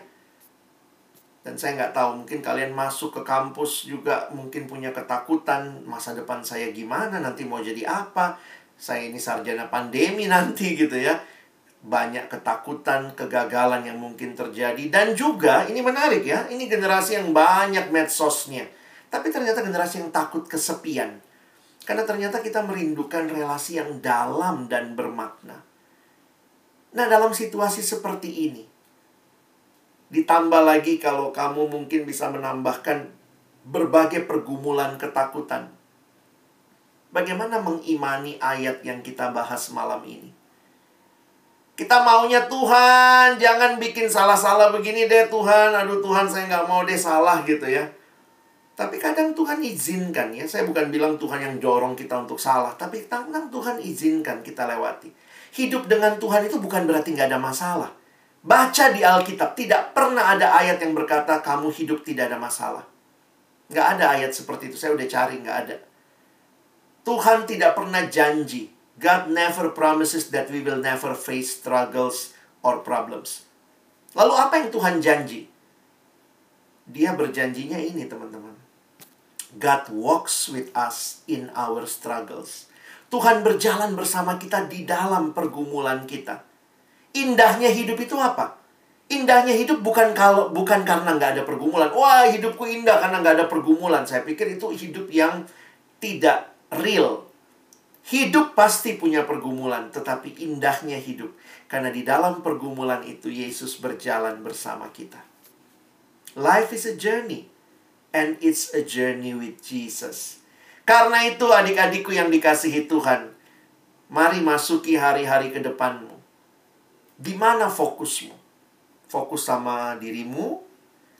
Dan saya nggak tahu, mungkin kalian masuk ke kampus juga mungkin punya ketakutan masa depan saya gimana, nanti mau jadi apa. Saya ini sarjana pandemi nanti gitu ya. Banyak ketakutan, kegagalan yang mungkin terjadi. Dan juga, ini menarik ya, ini generasi yang banyak medsosnya. Tapi ternyata generasi yang takut kesepian. Karena ternyata kita merindukan relasi yang dalam dan bermakna. Nah, dalam situasi seperti ini, Ditambah lagi kalau kamu mungkin bisa menambahkan berbagai pergumulan ketakutan. Bagaimana mengimani ayat yang kita bahas malam ini? Kita maunya Tuhan, jangan bikin salah-salah begini deh Tuhan. Aduh Tuhan, saya nggak mau deh salah gitu ya. Tapi kadang Tuhan izinkan ya. Saya bukan bilang Tuhan yang dorong kita untuk salah. Tapi kadang Tuhan izinkan kita lewati. Hidup dengan Tuhan itu bukan berarti nggak ada masalah. Baca di Alkitab, tidak pernah ada ayat yang berkata kamu hidup tidak ada masalah. Nggak ada ayat seperti itu. Saya udah cari, nggak ada. Tuhan tidak pernah janji. God never promises that we will never face struggles or problems. Lalu apa yang Tuhan janji? Dia berjanjinya ini, teman-teman. God walks with us in our struggles. Tuhan berjalan bersama kita di dalam pergumulan kita. Indahnya hidup itu apa? Indahnya hidup bukan kalau bukan karena nggak ada pergumulan. Wah, hidupku indah karena nggak ada pergumulan. Saya pikir itu hidup yang tidak real. Hidup pasti punya pergumulan, tetapi indahnya hidup karena di dalam pergumulan itu Yesus berjalan bersama kita. Life is a journey and it's a journey with Jesus. Karena itu adik-adikku yang dikasihi Tuhan, mari masuki hari-hari ke depanmu. Di mana fokusmu? Fokus sama dirimu,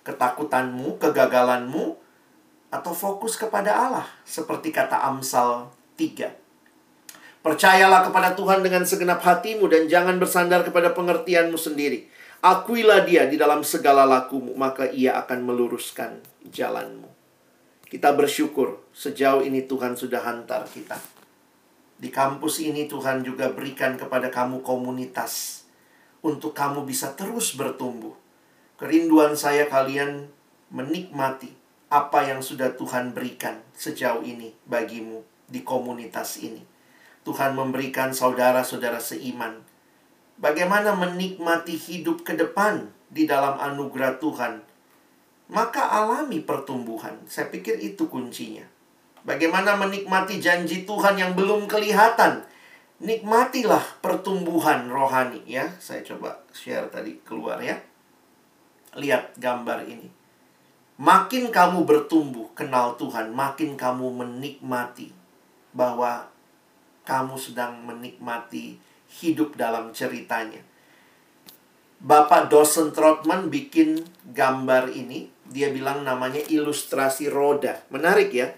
ketakutanmu, kegagalanmu, atau fokus kepada Allah seperti kata Amsal 3. Percayalah kepada Tuhan dengan segenap hatimu dan jangan bersandar kepada pengertianmu sendiri. Akuilah dia di dalam segala lakumu, maka ia akan meluruskan jalanmu. Kita bersyukur sejauh ini Tuhan sudah hantar kita. Di kampus ini Tuhan juga berikan kepada kamu komunitas untuk kamu bisa terus bertumbuh. Kerinduan saya kalian menikmati apa yang sudah Tuhan berikan sejauh ini bagimu di komunitas ini. Tuhan memberikan saudara-saudara seiman. Bagaimana menikmati hidup ke depan di dalam anugerah Tuhan. Maka alami pertumbuhan. Saya pikir itu kuncinya. Bagaimana menikmati janji Tuhan yang belum kelihatan. Nikmatilah pertumbuhan rohani ya. Saya coba share tadi keluar ya. Lihat gambar ini Makin kamu bertumbuh kenal Tuhan, makin kamu menikmati bahwa kamu sedang menikmati hidup dalam ceritanya. Bapak dosen Trotman bikin gambar ini, dia bilang namanya ilustrasi roda. Menarik ya.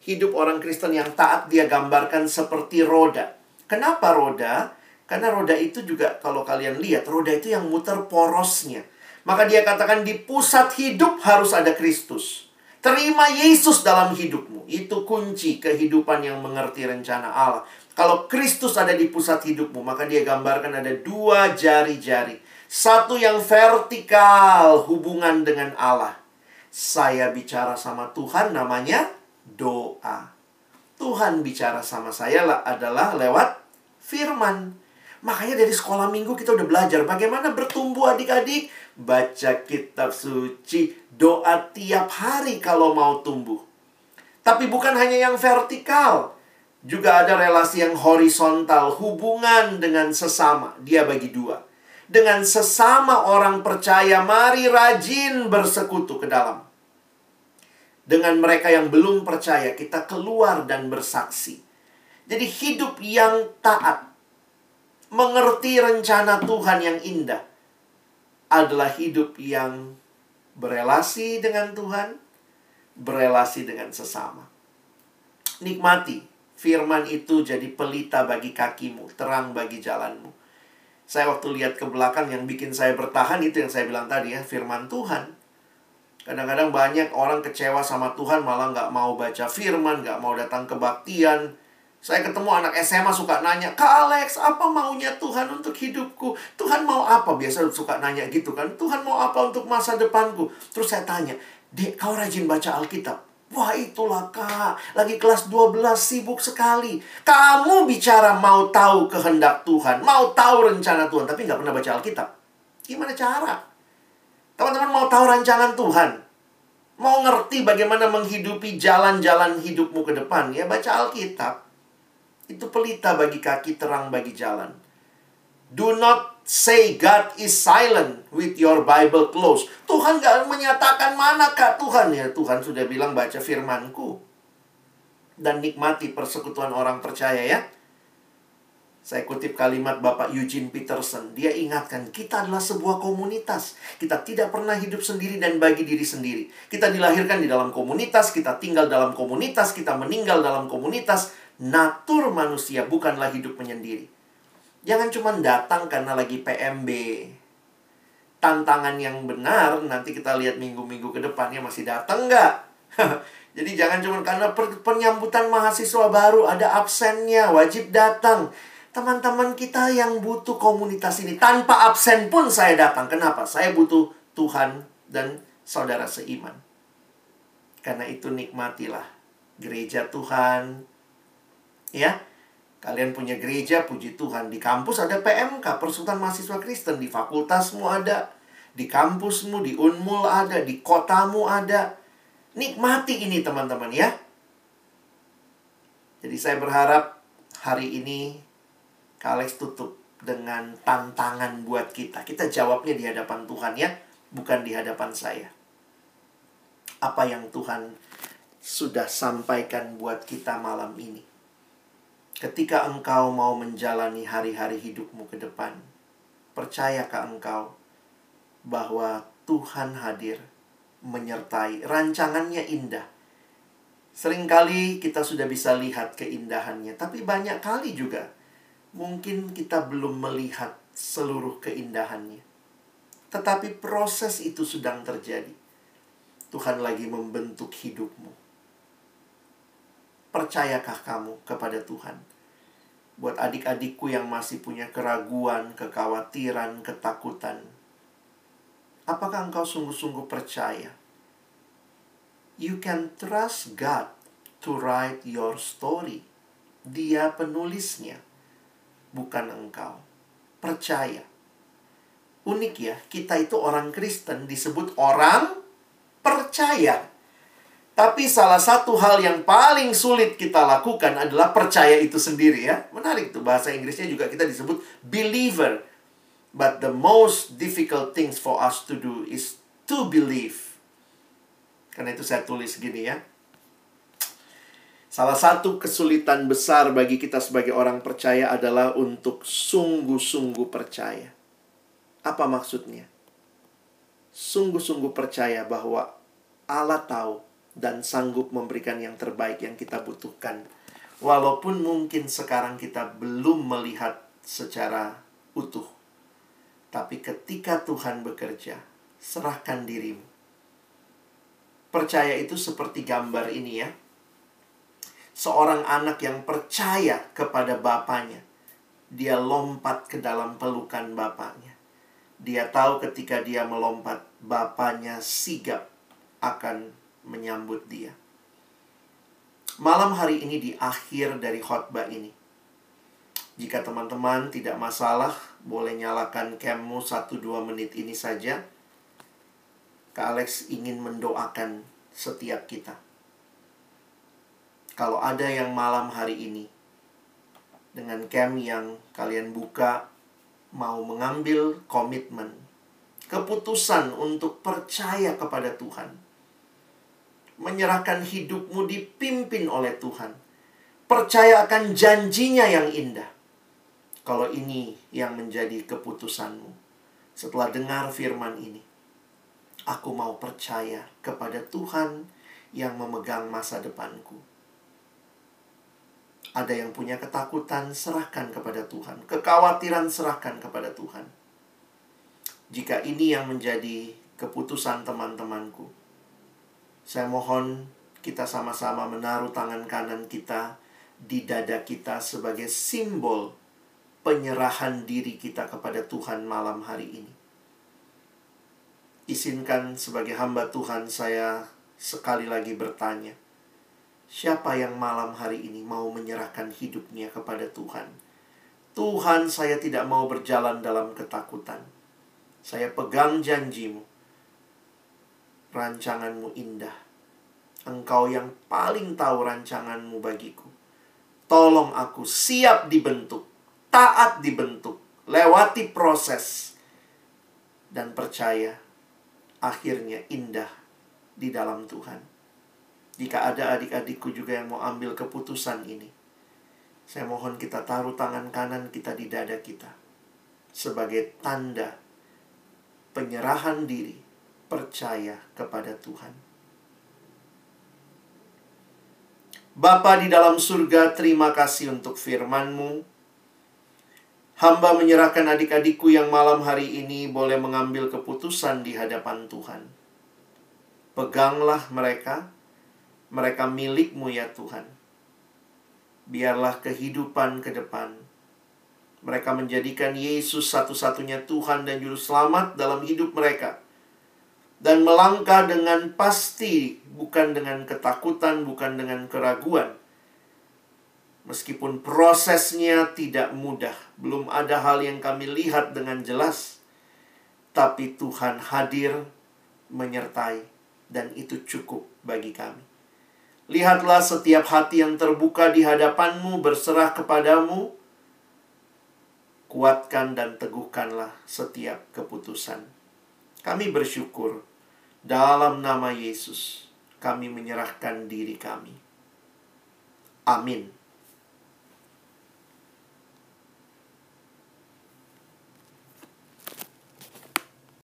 Hidup orang Kristen yang taat dia gambarkan seperti roda. Kenapa roda? Karena roda itu juga kalau kalian lihat, roda itu yang muter porosnya. Maka dia katakan di pusat hidup harus ada Kristus. Terima Yesus dalam hidupmu. Itu kunci kehidupan yang mengerti rencana Allah. Kalau Kristus ada di pusat hidupmu, maka dia gambarkan ada dua jari-jari. Satu yang vertikal hubungan dengan Allah. Saya bicara sama Tuhan namanya doa. Tuhan bicara sama saya adalah lewat firman. Makanya dari sekolah minggu kita udah belajar bagaimana bertumbuh adik-adik baca kitab suci, doa tiap hari kalau mau tumbuh. Tapi bukan hanya yang vertikal, juga ada relasi yang horizontal, hubungan dengan sesama. Dia bagi dua. Dengan sesama orang percaya, mari rajin bersekutu ke dalam. Dengan mereka yang belum percaya, kita keluar dan bersaksi. Jadi hidup yang taat, mengerti rencana Tuhan yang indah, adalah hidup yang berelasi dengan Tuhan, berelasi dengan sesama. Nikmati firman itu jadi pelita bagi kakimu, terang bagi jalanmu. Saya waktu lihat ke belakang yang bikin saya bertahan itu yang saya bilang tadi ya, firman Tuhan. Kadang-kadang banyak orang kecewa sama Tuhan malah nggak mau baca firman, nggak mau datang kebaktian, saya ketemu anak SMA suka nanya, Kak Alex, apa maunya Tuhan untuk hidupku? Tuhan mau apa? Biasa suka nanya gitu kan. Tuhan mau apa untuk masa depanku? Terus saya tanya, Dek, kau rajin baca Alkitab? Wah itulah kak, lagi kelas 12 sibuk sekali. Kamu bicara mau tahu kehendak Tuhan, mau tahu rencana Tuhan, tapi nggak pernah baca Alkitab. Gimana cara? Teman-teman mau tahu rancangan Tuhan, mau ngerti bagaimana menghidupi jalan-jalan hidupmu ke depan, ya baca Alkitab. Itu pelita bagi kaki, terang bagi jalan. Do not say God is silent with your Bible close. Tuhan gak menyatakan mana kak Tuhan ya. Tuhan sudah bilang baca firmanku. Dan nikmati persekutuan orang percaya ya. Saya kutip kalimat Bapak Eugene Peterson. Dia ingatkan, kita adalah sebuah komunitas. Kita tidak pernah hidup sendiri dan bagi diri sendiri. Kita dilahirkan di dalam komunitas, kita tinggal dalam komunitas, kita meninggal dalam komunitas. Natur manusia bukanlah hidup menyendiri. Jangan cuma datang karena lagi PMB. Tantangan yang benar, nanti kita lihat minggu-minggu ke depannya masih datang nggak? Jadi jangan cuma karena penyambutan mahasiswa baru ada absennya, wajib datang teman-teman kita yang butuh komunitas ini. Tanpa absen pun saya datang. Kenapa? Saya butuh Tuhan dan saudara seiman. Karena itu nikmatilah gereja Tuhan. Ya, kalian punya gereja, puji Tuhan. Di kampus ada PMK, Persekutuan Mahasiswa Kristen. Di fakultasmu ada. Di kampusmu, di Unmul ada. Di kotamu ada. Nikmati ini teman-teman ya. Jadi saya berharap hari ini Kak tutup dengan tantangan buat kita. Kita jawabnya di hadapan Tuhan ya, bukan di hadapan saya. Apa yang Tuhan sudah sampaikan buat kita malam ini. Ketika engkau mau menjalani hari-hari hidupmu ke depan, percayakah engkau bahwa Tuhan hadir menyertai rancangannya indah. Seringkali kita sudah bisa lihat keindahannya, tapi banyak kali juga mungkin kita belum melihat seluruh keindahannya. Tetapi proses itu sedang terjadi. Tuhan lagi membentuk hidupmu. Percayakah kamu kepada Tuhan? Buat adik-adikku yang masih punya keraguan, kekhawatiran, ketakutan. Apakah engkau sungguh-sungguh percaya? You can trust God to write your story. Dia penulisnya bukan engkau. Percaya. Unik ya, kita itu orang Kristen disebut orang percaya. Tapi salah satu hal yang paling sulit kita lakukan adalah percaya itu sendiri ya. Menarik tuh bahasa Inggrisnya juga kita disebut believer. But the most difficult things for us to do is to believe. Karena itu saya tulis gini ya. Salah satu kesulitan besar bagi kita sebagai orang percaya adalah untuk sungguh-sungguh percaya. Apa maksudnya? Sungguh-sungguh percaya bahwa Allah tahu dan sanggup memberikan yang terbaik yang kita butuhkan. Walaupun mungkin sekarang kita belum melihat secara utuh. Tapi ketika Tuhan bekerja, serahkan dirimu. Percaya itu seperti gambar ini ya seorang anak yang percaya kepada bapaknya. Dia lompat ke dalam pelukan bapaknya. Dia tahu ketika dia melompat, bapaknya sigap akan menyambut dia. Malam hari ini di akhir dari khotbah ini. Jika teman-teman tidak masalah, boleh nyalakan cammu 1-2 menit ini saja. Kak Alex ingin mendoakan setiap kita kalau ada yang malam hari ini dengan camp yang kalian buka mau mengambil komitmen, keputusan untuk percaya kepada Tuhan. Menyerahkan hidupmu dipimpin oleh Tuhan. Percaya akan janjinya yang indah. Kalau ini yang menjadi keputusanmu. Setelah dengar firman ini. Aku mau percaya kepada Tuhan yang memegang masa depanku ada yang punya ketakutan, serahkan kepada Tuhan. Kekhawatiran, serahkan kepada Tuhan. Jika ini yang menjadi keputusan teman-temanku, saya mohon kita sama-sama menaruh tangan kanan kita di dada kita sebagai simbol penyerahan diri kita kepada Tuhan malam hari ini. Izinkan sebagai hamba Tuhan saya sekali lagi bertanya Siapa yang malam hari ini mau menyerahkan hidupnya kepada Tuhan? Tuhan, saya tidak mau berjalan dalam ketakutan. Saya pegang janjimu. Rancanganmu indah. Engkau yang paling tahu rancanganmu bagiku. Tolong aku siap dibentuk, taat dibentuk, lewati proses, dan percaya akhirnya indah di dalam Tuhan. Jika ada adik-adikku juga yang mau ambil keputusan ini, Saya mohon kita taruh tangan kanan kita di dada kita sebagai tanda penyerahan diri, percaya kepada Tuhan. Bapa di dalam surga, terima kasih untuk firman-Mu. Hamba menyerahkan adik-adikku yang malam hari ini boleh mengambil keputusan di hadapan Tuhan. Peganglah mereka, mereka milikmu ya Tuhan biarlah kehidupan ke depan. Mereka menjadikan Yesus satu-satunya Tuhan dan Juru Selamat dalam hidup mereka. Dan melangkah dengan pasti, bukan dengan ketakutan, bukan dengan keraguan. Meskipun prosesnya tidak mudah, belum ada hal yang kami lihat dengan jelas, tapi Tuhan hadir menyertai, dan itu cukup bagi kami. Lihatlah setiap hati yang terbuka di hadapanmu berserah kepadamu. Kuatkan dan teguhkanlah setiap keputusan. Kami bersyukur dalam nama Yesus kami menyerahkan diri kami. Amin.